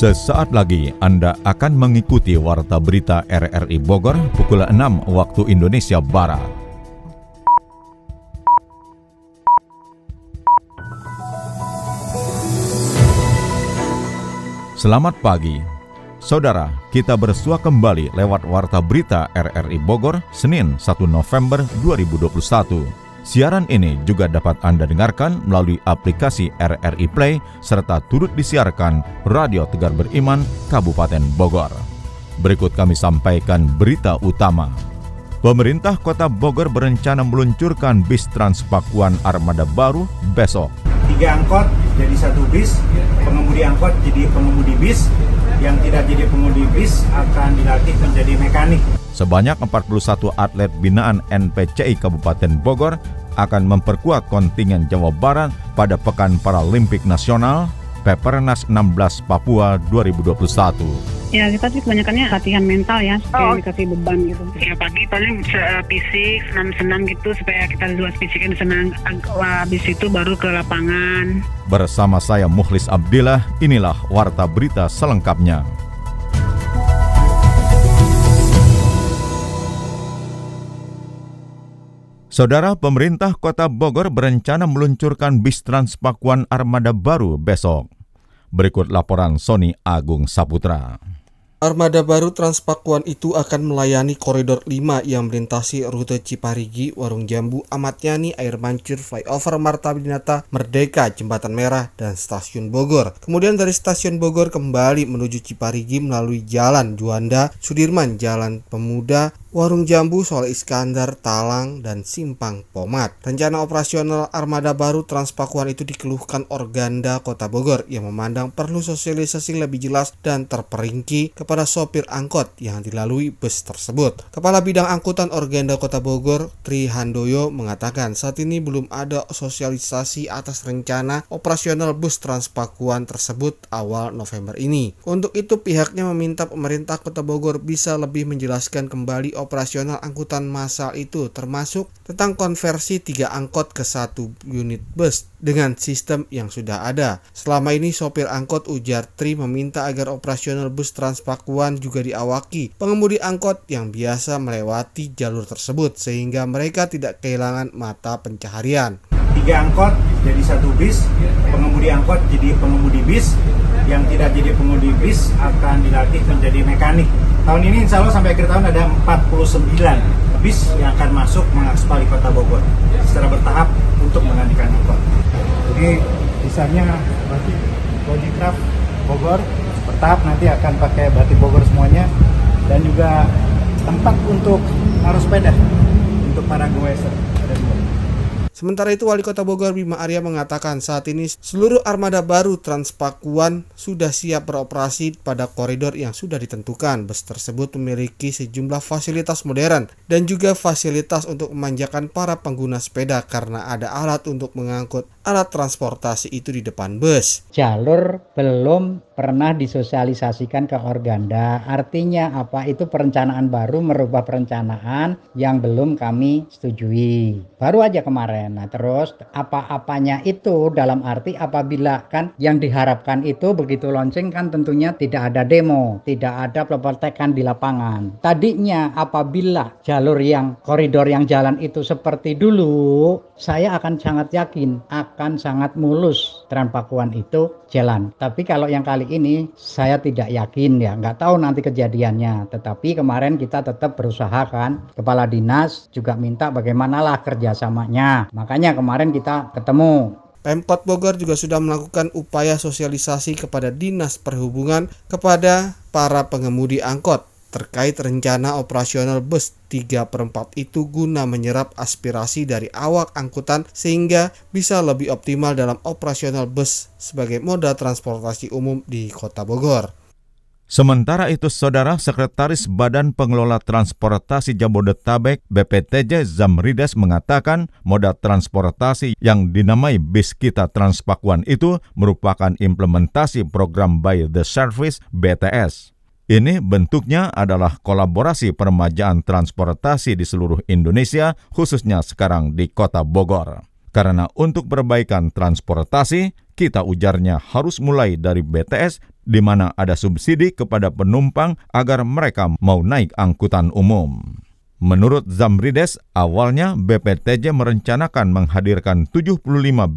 Sesaat lagi Anda akan mengikuti Warta Berita RRI Bogor pukul 6 waktu Indonesia Barat. Selamat pagi. Saudara, kita bersua kembali lewat Warta Berita RRI Bogor Senin 1 November 2021. Siaran ini juga dapat Anda dengarkan melalui aplikasi RRI Play serta turut disiarkan Radio Tegar Beriman Kabupaten Bogor. Berikut kami sampaikan berita utama. Pemerintah Kota Bogor berencana meluncurkan bis Transpakuan Armada baru besok. Tiga angkot jadi satu bis, pengemudi angkot jadi pengemudi bis, yang tidak jadi pengemudi bis akan dilatih menjadi mekanik. Sebanyak 41 atlet binaan NPCI Kabupaten Bogor akan memperkuat kontingen Jawa Barat pada Pekan Paralimpik Nasional Pepernas 16 Papua 2021. Ya kita sih kebanyakannya latihan mental ya supaya oh. dikasih beban gitu. Ya pagi paling fisik, senam-senam gitu supaya kita luas fisiknya senang. Habis itu baru ke lapangan. Bersama saya Muhlis Abdillah, inilah Warta Berita selengkapnya. Saudara pemerintah Kota Bogor berencana meluncurkan bis Transpakuan Armada baru besok. Berikut laporan Sony Agung Saputra. Armada baru Transpakuan itu akan melayani koridor 5 yang melintasi rute Ciparigi, Warung Jambu, Amat Yani, Air Mancur, Flyover Marta Dinata, Merdeka, Jembatan Merah, dan Stasiun Bogor. Kemudian dari Stasiun Bogor kembali menuju Ciparigi melalui Jalan Juanda, Sudirman, Jalan Pemuda, Warung Jambu, Soleh Iskandar, Talang, dan Simpang Pomat. Rencana operasional armada baru Transpakuan itu dikeluhkan Organda Kota Bogor yang memandang perlu sosialisasi lebih jelas dan terperinci kepada sopir angkot yang dilalui bus tersebut. Kepala Bidang Angkutan Organda Kota Bogor, Tri Handoyo, mengatakan saat ini belum ada sosialisasi atas rencana operasional bus Transpakuan tersebut awal November ini. Untuk itu pihaknya meminta pemerintah Kota Bogor bisa lebih menjelaskan kembali operasional angkutan massal itu termasuk tentang konversi tiga angkot ke satu unit bus dengan sistem yang sudah ada. Selama ini sopir angkot ujar Tri meminta agar operasional bus Transpakuan juga diawaki pengemudi angkot yang biasa melewati jalur tersebut sehingga mereka tidak kehilangan mata pencaharian. Tiga angkot jadi satu bis, pengemudi angkot jadi pengemudi bis, yang tidak jadi pengemudi bis akan dilatih menjadi mekanik Tahun ini insya Allah sampai akhir tahun ada 49 bis yang akan masuk mengaspal di kota Bogor secara bertahap untuk menggantikan angkot. Jadi misalnya batik Bodycraft Bogor bertahap nanti akan pakai batik Bogor semuanya dan juga tempat untuk arus sepeda untuk para goeser. Sementara itu Wali Kota Bogor Bima Arya mengatakan saat ini seluruh armada baru Transpakuan sudah siap beroperasi pada koridor yang sudah ditentukan. Bus tersebut memiliki sejumlah fasilitas modern dan juga fasilitas untuk memanjakan para pengguna sepeda karena ada alat untuk mengangkut alat transportasi itu di depan bus. Jalur belum pernah disosialisasikan ke Organda. Artinya apa? Itu perencanaan baru merubah perencanaan yang belum kami setujui. Baru aja kemarin. Nah, terus apa-apanya itu dalam arti apabila kan yang diharapkan itu begitu launching kan tentunya tidak ada demo, tidak ada praktekan di lapangan. Tadinya apabila jalur yang koridor yang jalan itu seperti dulu, saya akan sangat yakin akan sangat mulus Transpakuan itu jalan. Tapi kalau yang kali ini saya tidak yakin ya, nggak tahu nanti kejadiannya. Tetapi kemarin kita tetap berusaha kan, kepala dinas juga minta bagaimanalah kerjasamanya. Makanya kemarin kita ketemu Pemkot Bogor juga sudah melakukan upaya sosialisasi kepada Dinas Perhubungan kepada para pengemudi angkot terkait rencana operasional bus 3 per 4 itu guna menyerap aspirasi dari awak angkutan sehingga bisa lebih optimal dalam operasional bus sebagai moda transportasi umum di kota Bogor. Sementara itu, Saudara Sekretaris Badan Pengelola Transportasi Jabodetabek BPTJ Zamrides mengatakan moda transportasi yang dinamai Bis Kita Transpakuan itu merupakan implementasi program By the Service BTS. Ini bentuknya adalah kolaborasi peremajaan transportasi di seluruh Indonesia, khususnya sekarang di kota Bogor. Karena untuk perbaikan transportasi, kita ujarnya harus mulai dari BTS di mana ada subsidi kepada penumpang agar mereka mau naik angkutan umum. Menurut Zamrides, awalnya BPTJ merencanakan menghadirkan 75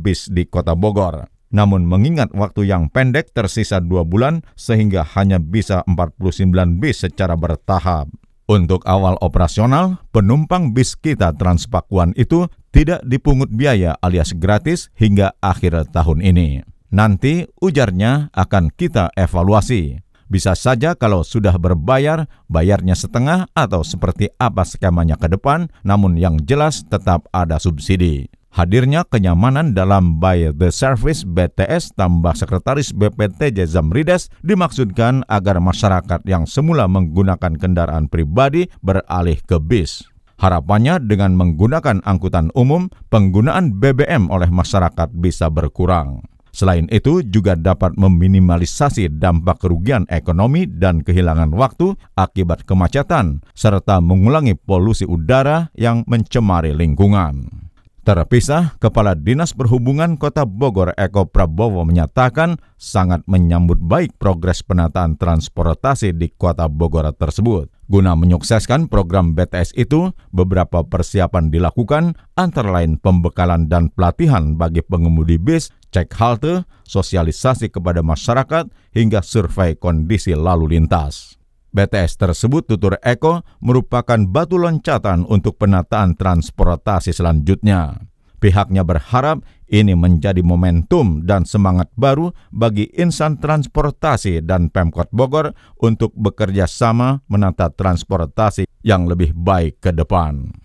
bis di kota Bogor. Namun mengingat waktu yang pendek tersisa dua bulan sehingga hanya bisa 49 bis secara bertahap. Untuk awal operasional, penumpang bis kita Transpakuan itu tidak dipungut biaya alias gratis hingga akhir tahun ini. Nanti ujarnya akan kita evaluasi. Bisa saja kalau sudah berbayar, bayarnya setengah atau seperti apa skemanya ke depan, namun yang jelas tetap ada subsidi. Hadirnya kenyamanan dalam Buy the Service BTS tambah Sekretaris BPTJ Zamrides dimaksudkan agar masyarakat yang semula menggunakan kendaraan pribadi beralih ke bis. Harapannya dengan menggunakan angkutan umum, penggunaan BBM oleh masyarakat bisa berkurang. Selain itu, juga dapat meminimalisasi dampak kerugian ekonomi dan kehilangan waktu akibat kemacetan, serta mengulangi polusi udara yang mencemari lingkungan. Terpisah, Kepala Dinas Perhubungan Kota Bogor Eko Prabowo menyatakan sangat menyambut baik progres penataan transportasi di Kota Bogor tersebut. Guna menyukseskan program BTS itu, beberapa persiapan dilakukan antara lain pembekalan dan pelatihan bagi pengemudi bis, cek halte, sosialisasi kepada masyarakat, hingga survei kondisi lalu lintas. BTS tersebut tutur Eko merupakan batu loncatan untuk penataan transportasi selanjutnya. Pihaknya berharap ini menjadi momentum dan semangat baru bagi insan transportasi dan Pemkot Bogor untuk bekerja sama menata transportasi yang lebih baik ke depan.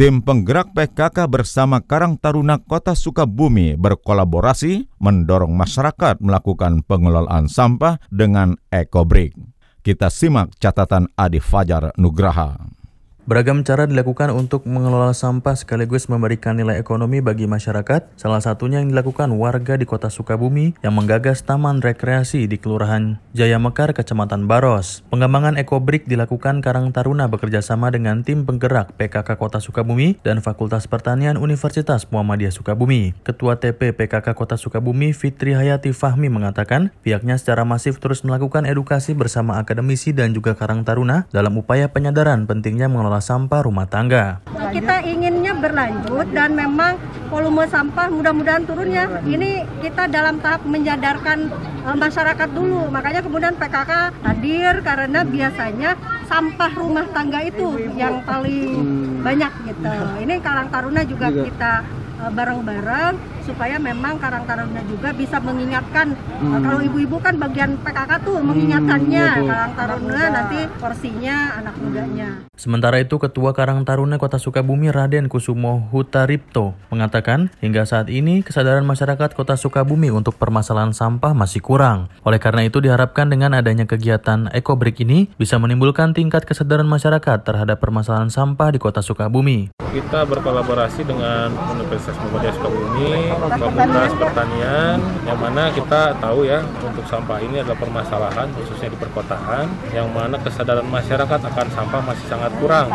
Tim penggerak PKK bersama Karang Taruna Kota Sukabumi berkolaborasi mendorong masyarakat melakukan pengelolaan sampah dengan EcoBrick. Kita simak catatan Adi Fajar Nugraha. Beragam cara dilakukan untuk mengelola sampah sekaligus memberikan nilai ekonomi bagi masyarakat. Salah satunya yang dilakukan warga di kota Sukabumi yang menggagas taman rekreasi di Kelurahan Jaya Mekar, Kecamatan Baros. Pengembangan ekobrik dilakukan Karang Taruna bekerjasama dengan tim penggerak PKK Kota Sukabumi dan Fakultas Pertanian Universitas Muhammadiyah Sukabumi. Ketua TP PKK Kota Sukabumi Fitri Hayati Fahmi mengatakan pihaknya secara masif terus melakukan edukasi bersama akademisi dan juga Karang Taruna dalam upaya penyadaran pentingnya mengelola sampah rumah tangga. Kita inginnya berlanjut dan memang volume sampah mudah-mudahan turun ya. Ini kita dalam tahap menyadarkan uh, masyarakat dulu. Makanya kemudian PKK hadir karena biasanya sampah rumah tangga itu yang paling banyak gitu. Ini Karang Taruna juga iya. kita bareng-bareng supaya memang Karang Taruna juga bisa mengingatkan hmm. uh, kalau ibu-ibu kan bagian PKK tuh hmm, mengingatkannya hmm, Karang Taruna nanti porsinya anak mudanya. Sementara itu Ketua Karang Taruna Kota Sukabumi Raden Kusumo Hutaripto mengatakan hingga saat ini kesadaran masyarakat Kota Sukabumi untuk permasalahan sampah masih kurang. Oleh karena itu diharapkan dengan adanya kegiatan EcoBreak ini bisa menimbulkan tingkat kesadaran masyarakat terhadap permasalahan sampah di Kota Sukabumi. Kita berkolaborasi dengan Universitas Muhammadiyah Sukabumi Fakultas Pertanian. Yang mana kita tahu ya untuk sampah ini adalah permasalahan khususnya di perkotaan yang mana kesadaran masyarakat akan sampah masih sangat kurang.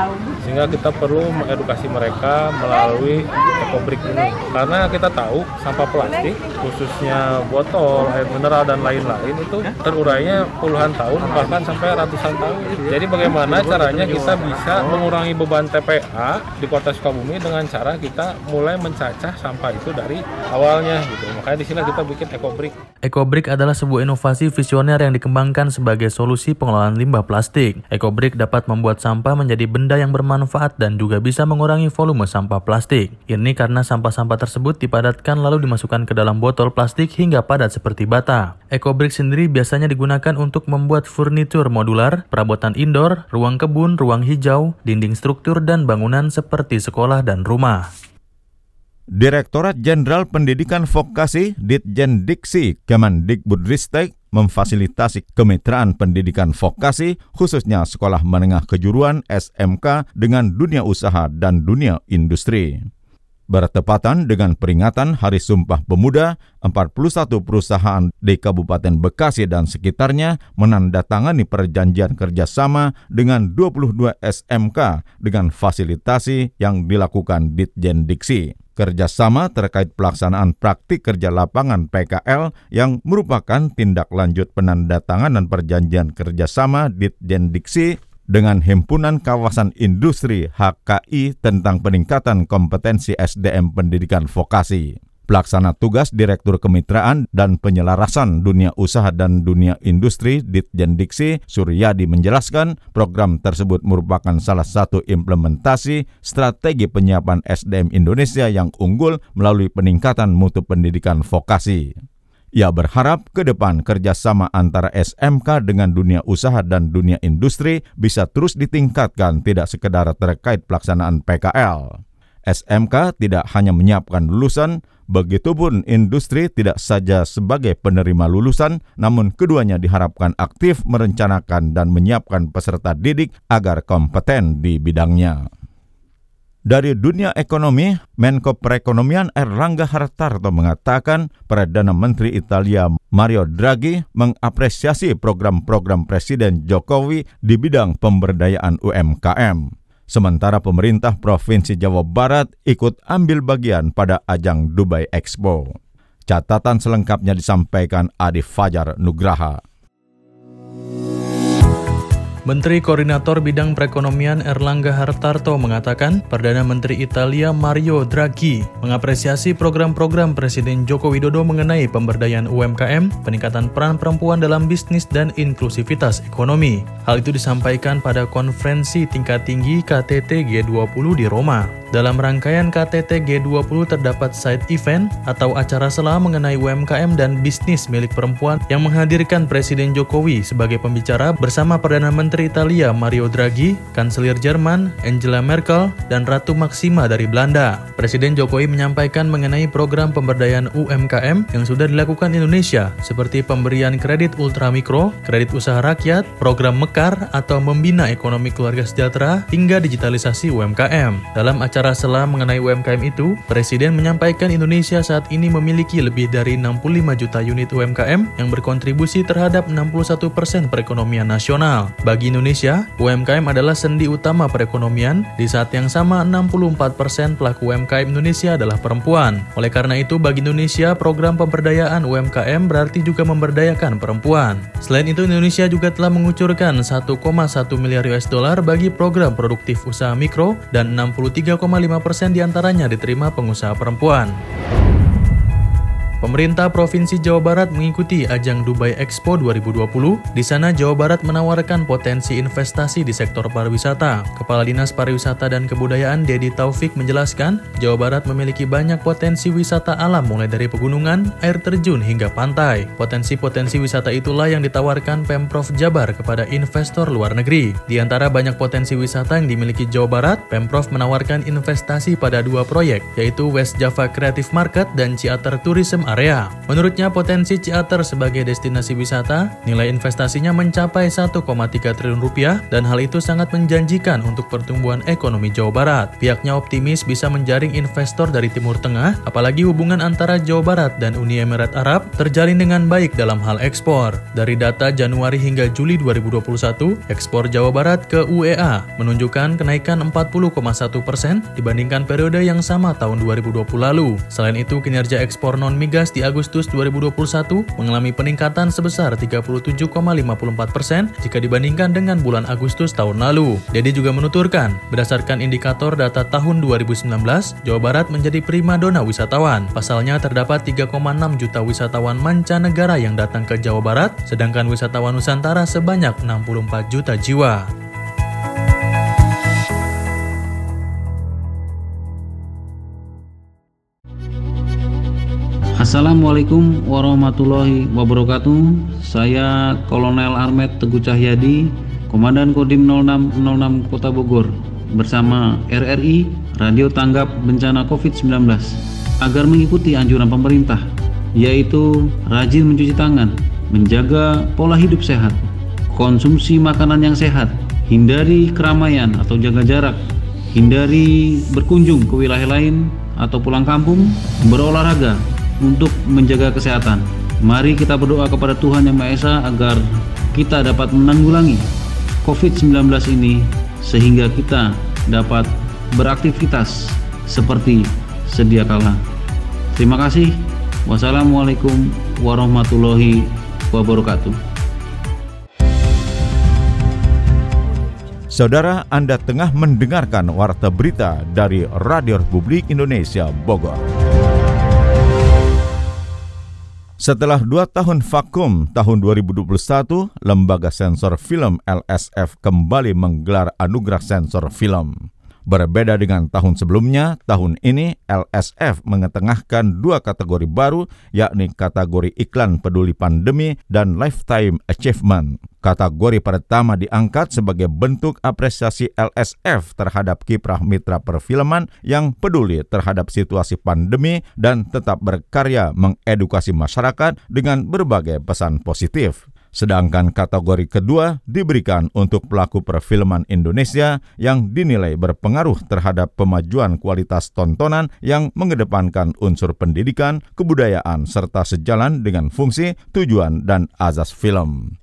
Sehingga kita perlu mengedukasi mereka melalui ekobrik ini. Karena kita tahu sampah plastik khususnya botol air mineral dan lain-lain itu terurainya puluhan tahun bahkan sampai ratusan tahun. Jadi bagaimana caranya kita bisa mengurangi beban TPA di kota Sukabumi dengan cara kita mulai mencacah sampah itu dari awalnya gitu. Makanya di sini kita bikin EcoBrick. EcoBrick adalah sebuah inovasi visioner yang dikembangkan sebagai solusi pengelolaan limbah plastik. EcoBrick dapat membuat sampah menjadi benda yang bermanfaat dan juga bisa mengurangi volume sampah plastik. Ini karena sampah-sampah tersebut dipadatkan lalu dimasukkan ke dalam botol plastik hingga padat seperti bata. EcoBrick sendiri biasanya digunakan untuk membuat furnitur modular, perabotan indoor, ruang kebun, ruang hijau, dinding struktur, dan bangunan seperti sekolah dan rumah. Direktorat Jenderal Pendidikan Vokasi Ditjen Diksi Kemendikbudristek memfasilitasi kemitraan pendidikan vokasi khususnya sekolah menengah kejuruan SMK dengan dunia usaha dan dunia industri. Bertepatan dengan peringatan Hari Sumpah Pemuda, 41 perusahaan di Kabupaten Bekasi dan sekitarnya menandatangani perjanjian kerjasama dengan 22 SMK dengan fasilitasi yang dilakukan Ditjen Diksi. Kerjasama terkait pelaksanaan praktik kerja lapangan PKL yang merupakan tindak lanjut penandatanganan perjanjian kerjasama Ditjen Diksi dengan Himpunan Kawasan Industri HKI tentang peningkatan kompetensi SDM pendidikan vokasi. Pelaksana tugas Direktur Kemitraan dan Penyelarasan Dunia Usaha dan Dunia Industri Ditjen Diksi Suryadi menjelaskan program tersebut merupakan salah satu implementasi strategi penyiapan SDM Indonesia yang unggul melalui peningkatan mutu pendidikan vokasi. Ia berharap ke depan kerjasama antara SMK dengan dunia usaha dan dunia industri bisa terus ditingkatkan tidak sekedar terkait pelaksanaan PKL. SMK tidak hanya menyiapkan lulusan, begitupun industri tidak saja sebagai penerima lulusan, namun keduanya diharapkan aktif merencanakan dan menyiapkan peserta didik agar kompeten di bidangnya. Dari dunia ekonomi, Menko Perekonomian Erlangga Hartarto mengatakan Perdana Menteri Italia Mario Draghi mengapresiasi program-program Presiden Jokowi di bidang pemberdayaan UMKM. Sementara pemerintah Provinsi Jawa Barat ikut ambil bagian pada ajang Dubai Expo. Catatan selengkapnya disampaikan Adi Fajar Nugraha. Menteri Koordinator Bidang Perekonomian Erlangga Hartarto mengatakan Perdana Menteri Italia Mario Draghi mengapresiasi program-program Presiden Joko Widodo mengenai pemberdayaan UMKM, peningkatan peran perempuan dalam bisnis dan inklusivitas ekonomi. Hal itu disampaikan pada konferensi tingkat tinggi KTT G20 di Roma. Dalam rangkaian KTT G20 terdapat side event atau acara sela mengenai UMKM dan bisnis milik perempuan yang menghadirkan Presiden Jokowi sebagai pembicara bersama Perdana Menteri Italia Mario Draghi, Kanselir Jerman Angela Merkel, dan Ratu Maxima dari Belanda. Presiden Jokowi menyampaikan mengenai program pemberdayaan UMKM yang sudah dilakukan Indonesia seperti pemberian kredit ultramikro, kredit usaha rakyat, program Mekar atau membina ekonomi keluarga sejahtera hingga digitalisasi UMKM. Dalam acara sela mengenai UMKM itu, Presiden menyampaikan Indonesia saat ini memiliki lebih dari 65 juta unit UMKM yang berkontribusi terhadap 61 persen perekonomian nasional. Bagi Indonesia, UMKM adalah sendi utama perekonomian, di saat yang sama 64 persen pelaku UMKM Indonesia adalah perempuan. Oleh karena itu, bagi Indonesia, program pemberdayaan UMKM berarti juga memberdayakan perempuan. Selain itu, Indonesia juga telah mengucurkan 1,1 miliar US dollar bagi program produktif usaha mikro dan 63, 5,5% di antaranya diterima pengusaha perempuan. Pemerintah Provinsi Jawa Barat mengikuti ajang Dubai Expo 2020. Di sana Jawa Barat menawarkan potensi investasi di sektor pariwisata. Kepala Dinas Pariwisata dan Kebudayaan Dedi Taufik menjelaskan, Jawa Barat memiliki banyak potensi wisata alam mulai dari pegunungan, air terjun hingga pantai. Potensi-potensi wisata itulah yang ditawarkan Pemprov Jabar kepada investor luar negeri. Di antara banyak potensi wisata yang dimiliki Jawa Barat, Pemprov menawarkan investasi pada dua proyek, yaitu West Java Creative Market dan Ciater Tourism area. Menurutnya potensi Ciater sebagai destinasi wisata, nilai investasinya mencapai 1,3 triliun rupiah dan hal itu sangat menjanjikan untuk pertumbuhan ekonomi Jawa Barat. Pihaknya optimis bisa menjaring investor dari Timur Tengah, apalagi hubungan antara Jawa Barat dan Uni Emirat Arab terjalin dengan baik dalam hal ekspor. Dari data Januari hingga Juli 2021, ekspor Jawa Barat ke UEA menunjukkan kenaikan 40,1 persen dibandingkan periode yang sama tahun 2020 lalu. Selain itu, kinerja ekspor non-migas di Agustus 2021 mengalami peningkatan sebesar 37,54 persen jika dibandingkan dengan bulan Agustus tahun lalu. Dedi juga menuturkan, berdasarkan indikator data tahun 2019, Jawa Barat menjadi prima dona wisatawan. Pasalnya terdapat 3,6 juta wisatawan mancanegara yang datang ke Jawa Barat, sedangkan wisatawan Nusantara sebanyak 64 juta jiwa. Assalamualaikum warahmatullahi wabarakatuh. Saya Kolonel Armet Teguh Cahyadi, Komandan Kodim 0606 Kota Bogor bersama RRI Radio Tanggap Bencana COVID-19 agar mengikuti anjuran pemerintah yaitu rajin mencuci tangan, menjaga pola hidup sehat, konsumsi makanan yang sehat, hindari keramaian atau jaga jarak, hindari berkunjung ke wilayah lain atau pulang kampung, berolahraga untuk menjaga kesehatan. Mari kita berdoa kepada Tuhan Yang Maha Esa agar kita dapat menanggulangi COVID-19 ini sehingga kita dapat beraktivitas seperti sedia kala. Terima kasih. Wassalamualaikum warahmatullahi wabarakatuh. Saudara, Anda tengah mendengarkan warta berita dari Radio Republik Indonesia Bogor. Setelah dua tahun vakum, tahun 2021, Lembaga Sensor Film LSF kembali menggelar Anugerah Sensor Film. Berbeda dengan tahun sebelumnya, tahun ini LSF mengetengahkan dua kategori baru, yakni kategori iklan peduli pandemi dan lifetime achievement. Kategori pertama diangkat sebagai bentuk apresiasi LSF terhadap kiprah mitra perfilman yang peduli terhadap situasi pandemi dan tetap berkarya mengedukasi masyarakat dengan berbagai pesan positif. Sedangkan kategori kedua diberikan untuk pelaku perfilman Indonesia yang dinilai berpengaruh terhadap pemajuan kualitas tontonan yang mengedepankan unsur pendidikan, kebudayaan, serta sejalan dengan fungsi, tujuan, dan azas film.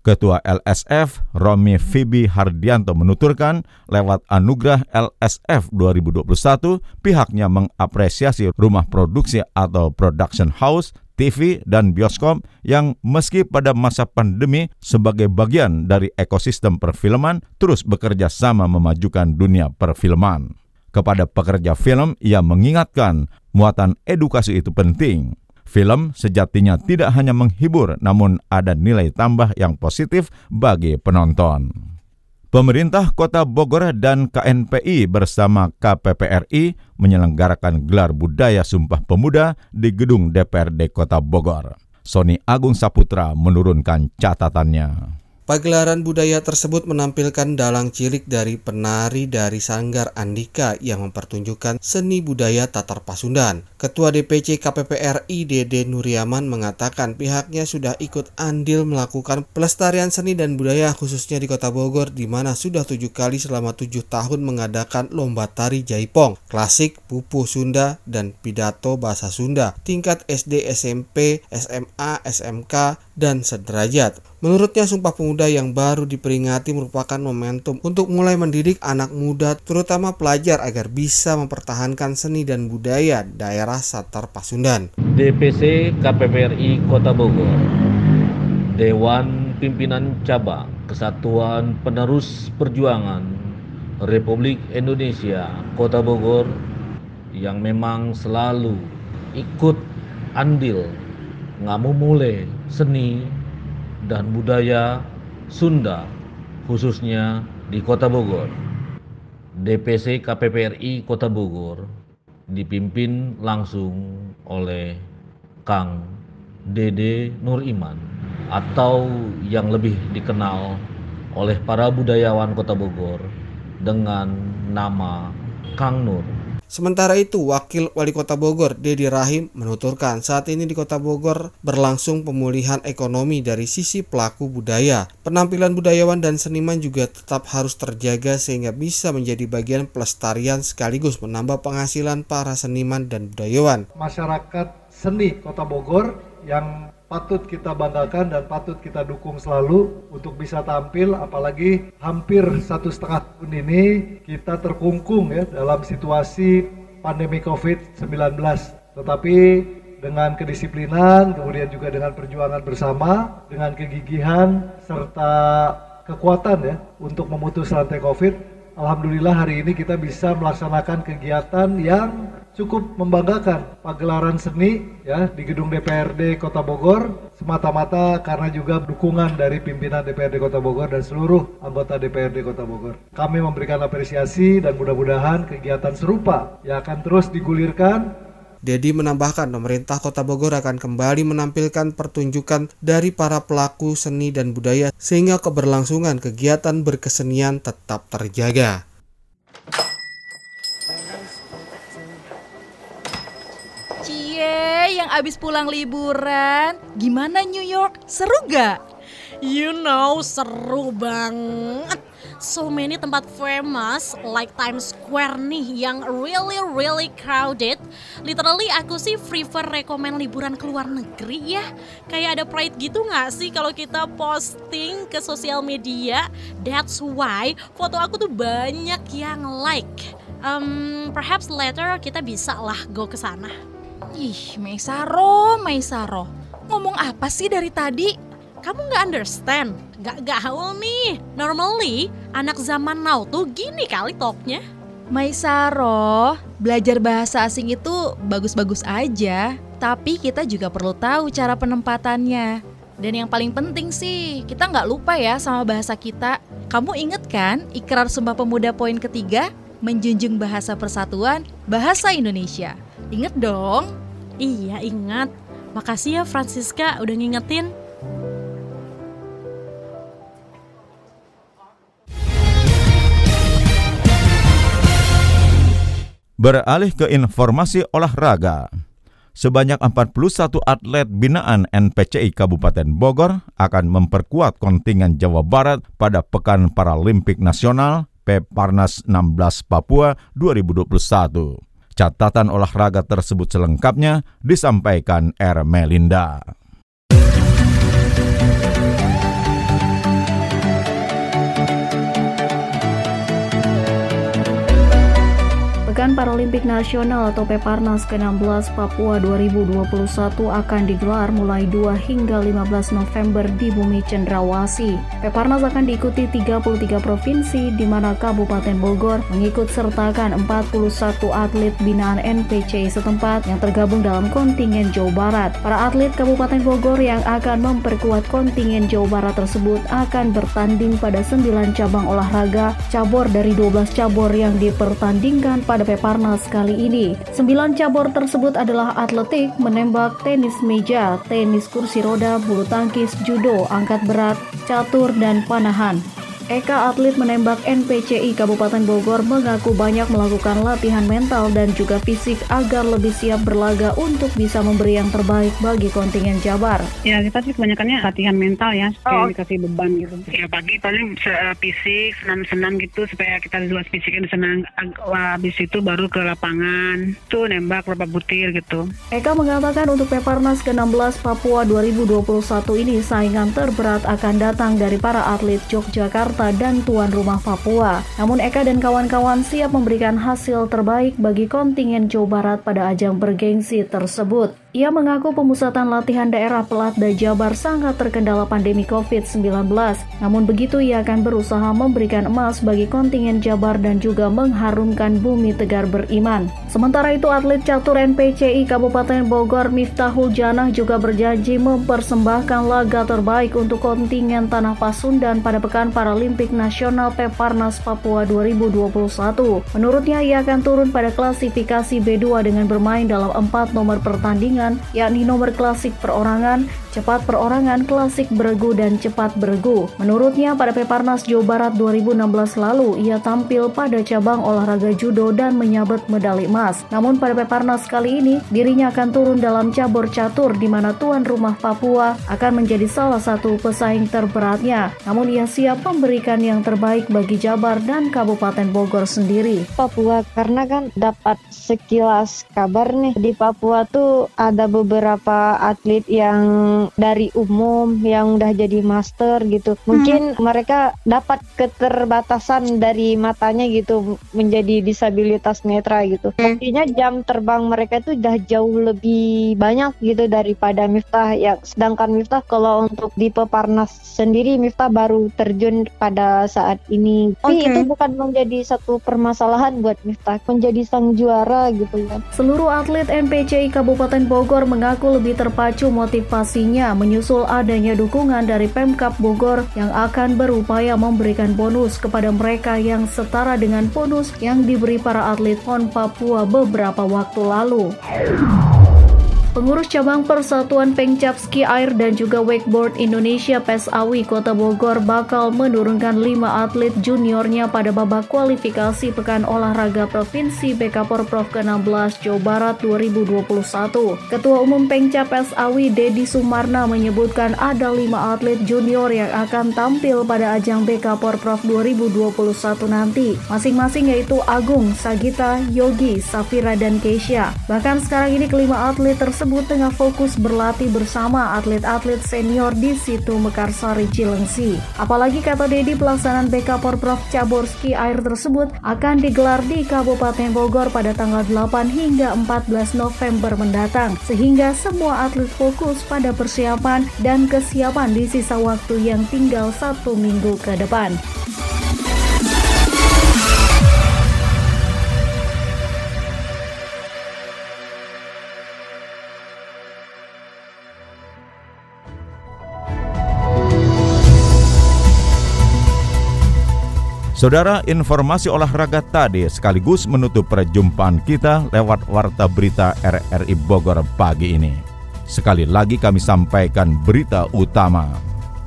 Ketua LSF, Romi Fibi Hardianto menuturkan, lewat anugerah LSF 2021, pihaknya mengapresiasi rumah produksi atau production house TV dan bioskop yang meski pada masa pandemi sebagai bagian dari ekosistem perfilman terus bekerja sama memajukan dunia perfilman. Kepada pekerja film, ia mengingatkan muatan edukasi itu penting. Film sejatinya tidak hanya menghibur, namun ada nilai tambah yang positif bagi penonton. Pemerintah Kota Bogor dan KNPI bersama KPPRI menyelenggarakan gelar budaya Sumpah Pemuda di gedung DPRD Kota Bogor. Sony Agung Saputra menurunkan catatannya. Pagelaran budaya tersebut menampilkan dalang cilik dari penari dari Sanggar Andika yang mempertunjukkan seni budaya Tatar Pasundan. Ketua DPC KPPRI Dede Nuriaman mengatakan pihaknya sudah ikut andil melakukan pelestarian seni dan budaya khususnya di Kota Bogor di mana sudah tujuh kali selama tujuh tahun mengadakan lomba tari jaipong, klasik, pupuh Sunda, dan pidato bahasa Sunda tingkat SD, SMP, SMA, SMK, dan sederajat. Menurutnya Sumpah Pemuda yang baru diperingati merupakan momentum untuk mulai mendidik anak muda terutama pelajar agar bisa mempertahankan seni dan budaya daerah Satar Pasundan. DPC KPPRI Kota Bogor Dewan Pimpinan Cabang Kesatuan Penerus Perjuangan Republik Indonesia Kota Bogor yang memang selalu ikut andil ngamumule seni dan budaya Sunda khususnya di Kota Bogor. DPC KPPRI Kota Bogor dipimpin langsung oleh Kang Dede Nur Iman atau yang lebih dikenal oleh para budayawan Kota Bogor dengan nama Kang Nur. Sementara itu, Wakil Wali Kota Bogor, Dedi Rahim, menuturkan saat ini di Kota Bogor berlangsung pemulihan ekonomi dari sisi pelaku budaya. Penampilan budayawan dan seniman juga tetap harus terjaga sehingga bisa menjadi bagian pelestarian sekaligus menambah penghasilan para seniman dan budayawan. Masyarakat seni Kota Bogor yang patut kita banggakan dan patut kita dukung selalu untuk bisa tampil apalagi hampir satu setengah tahun ini kita terkungkung ya dalam situasi pandemi COVID-19 tetapi dengan kedisiplinan kemudian juga dengan perjuangan bersama dengan kegigihan serta kekuatan ya untuk memutus rantai COVID Alhamdulillah hari ini kita bisa melaksanakan kegiatan yang cukup membanggakan pagelaran seni ya di gedung DPRD Kota Bogor semata-mata karena juga dukungan dari pimpinan DPRD Kota Bogor dan seluruh anggota DPRD Kota Bogor. Kami memberikan apresiasi dan mudah-mudahan kegiatan serupa yang akan terus digulirkan Dedi menambahkan pemerintah Kota Bogor akan kembali menampilkan pertunjukan dari para pelaku seni dan budaya sehingga keberlangsungan kegiatan berkesenian tetap terjaga. Cie, yang abis pulang liburan, gimana New York? Seru gak? You know, seru banget. So many tempat famous like Times Square nih yang really really crowded. Literally aku sih prefer rekomend liburan ke luar negeri ya. Kayak ada pride gitu nggak sih kalau kita posting ke sosial media? That's why foto aku tuh banyak yang like. Um, perhaps later kita bisa lah go ke sana. Ih, Maisaro, Maisaro. Ngomong apa sih dari tadi? Kamu nggak understand? Gak gaul nih. Normally, anak zaman now tuh gini kali talknya. Maisaro, belajar bahasa asing itu bagus-bagus aja. Tapi kita juga perlu tahu cara penempatannya. Dan yang paling penting sih, kita nggak lupa ya sama bahasa kita. Kamu inget kan ikrar Sumpah Pemuda poin ketiga? Menjunjung bahasa persatuan, bahasa Indonesia. Ingat dong? Iya ingat. Makasih ya Francisca udah ngingetin. Beralih ke informasi olahraga. Sebanyak 41 atlet binaan NPCI Kabupaten Bogor akan memperkuat kontingen Jawa Barat pada Pekan Paralimpik Nasional Peparnas 16 Papua 2021. Catatan olahraga tersebut selengkapnya disampaikan R. Melinda. Pekan Paralimpik Nasional atau Peparnas ke-16 Papua 2021 akan digelar mulai 2 hingga 15 November di Bumi Cendrawasi. Peparnas akan diikuti 33 provinsi di mana Kabupaten Bogor mengikut sertakan 41 atlet binaan NPC setempat yang tergabung dalam kontingen Jawa Barat. Para atlet Kabupaten Bogor yang akan memperkuat kontingen Jawa Barat tersebut akan bertanding pada 9 cabang olahraga cabur dari 12 cabur yang dipertandingkan pada Peparnas kali ini. Sembilan cabur tersebut adalah atletik, menembak, tenis meja, tenis kursi roda, bulu tangkis, judo, angkat berat, catur, dan panahan. Eka atlet menembak NPCI Kabupaten Bogor mengaku banyak melakukan latihan mental dan juga fisik agar lebih siap berlaga untuk bisa memberi yang terbaik bagi kontingen Jabar. Ya kita sih kebanyakannya latihan mental ya, supaya oh. dikasih beban gitu. Ya pagi paling uh, fisik, senam-senam gitu supaya kita luas fisiknya senang. Habis itu baru ke lapangan, tuh nembak berapa butir gitu. Eka mengatakan untuk Peparnas ke-16 Papua 2021 ini saingan terberat akan datang dari para atlet Yogyakarta Jakarta dan tuan rumah Papua. Namun Eka dan kawan-kawan siap memberikan hasil terbaik bagi kontingen Jawa Barat pada ajang bergengsi tersebut. Ia mengaku pemusatan latihan daerah Pelatda Jabar sangat terkendala pandemi COVID-19. Namun begitu ia akan berusaha memberikan emas bagi kontingen Jabar dan juga mengharumkan bumi tegar beriman. Sementara itu atlet catur NPCI Kabupaten Bogor Miftahul Janah juga berjanji mempersembahkan laga terbaik untuk kontingen Tanah Pasundan pada Pekan Paralimpik Nasional Peparnas Papua 2021. Menurutnya ia akan turun pada klasifikasi B2 dengan bermain dalam empat nomor pertandingan yakni nomor klasik perorangan, cepat perorangan, klasik beregu, dan cepat beregu. Menurutnya pada Peparnas Jawa Barat 2016 lalu, ia tampil pada cabang olahraga judo dan menyabet medali emas. Namun pada Peparnas kali ini, dirinya akan turun dalam cabur catur di mana tuan rumah Papua akan menjadi salah satu pesaing terberatnya. Namun ia siap memberikan yang terbaik bagi Jabar dan Kabupaten Bogor sendiri. Papua karena kan dapat sekilas kabar nih di Papua tuh ada beberapa atlet yang dari umum yang udah jadi master gitu. Mungkin hmm. mereka dapat keterbatasan dari matanya gitu menjadi disabilitas netra gitu. Hmm. Artinya jam terbang mereka itu udah jauh lebih banyak gitu daripada Miftah ya. Sedangkan Miftah kalau untuk di Peparnas sendiri Miftah baru terjun pada saat ini. Tapi okay. itu bukan menjadi satu permasalahan buat Miftah, menjadi sang juara gitu kan. Seluruh atlet NPCI Kabupaten Bogor Bogor mengaku lebih terpacu motivasinya menyusul adanya dukungan dari Pemkap Bogor yang akan berupaya memberikan bonus kepada mereka yang setara dengan bonus yang diberi para atlet PON Papua beberapa waktu lalu. Pengurus cabang Persatuan Pengcap Ski Air dan juga Wakeboard Indonesia PESAWI Kota Bogor bakal menurunkan 5 atlet juniornya pada babak kualifikasi Pekan Olahraga Provinsi BK Porprov ke-16 Jawa Barat 2021. Ketua Umum Pengcap PESAWI Dedi Sumarna menyebutkan ada 5 atlet junior yang akan tampil pada ajang BK Porprov 2021 nanti. Masing-masing yaitu Agung, Sagita, Yogi, Safira, dan Keisha. Bahkan sekarang ini kelima atlet tersebut tersebut tengah fokus berlatih bersama atlet-atlet senior di situ Mekarsari Cilengsi. Apalagi kata Dedi pelaksanaan BK Porprov Cabur Ski Air tersebut akan digelar di Kabupaten Bogor pada tanggal 8 hingga 14 November mendatang sehingga semua atlet fokus pada persiapan dan kesiapan di sisa waktu yang tinggal satu minggu ke depan. Saudara, informasi olahraga tadi sekaligus menutup perjumpaan kita lewat Warta Berita RRI Bogor pagi ini. Sekali lagi kami sampaikan berita utama.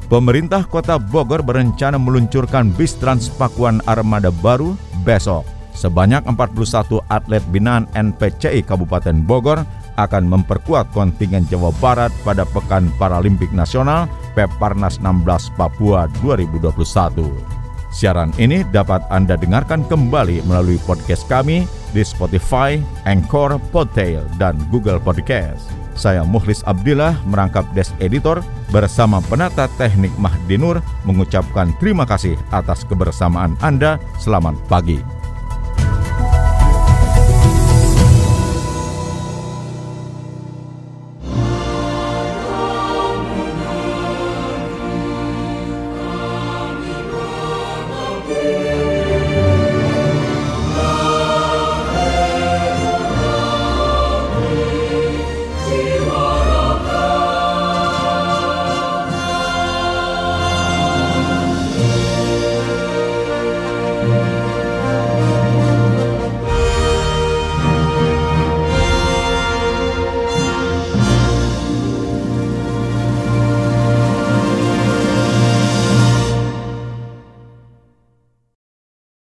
Pemerintah Kota Bogor berencana meluncurkan bis Transpakuan Armada baru besok. Sebanyak 41 atlet binaan NPCI Kabupaten Bogor akan memperkuat kontingen Jawa Barat pada Pekan Paralimpik Nasional Peparnas 16 Papua 2021. Siaran ini dapat Anda dengarkan kembali melalui podcast kami di Spotify, Anchor, Podtail, dan Google Podcast. Saya Muhlis Abdillah merangkap Des Editor bersama penata teknik Mahdinur mengucapkan terima kasih atas kebersamaan Anda. Selamat pagi.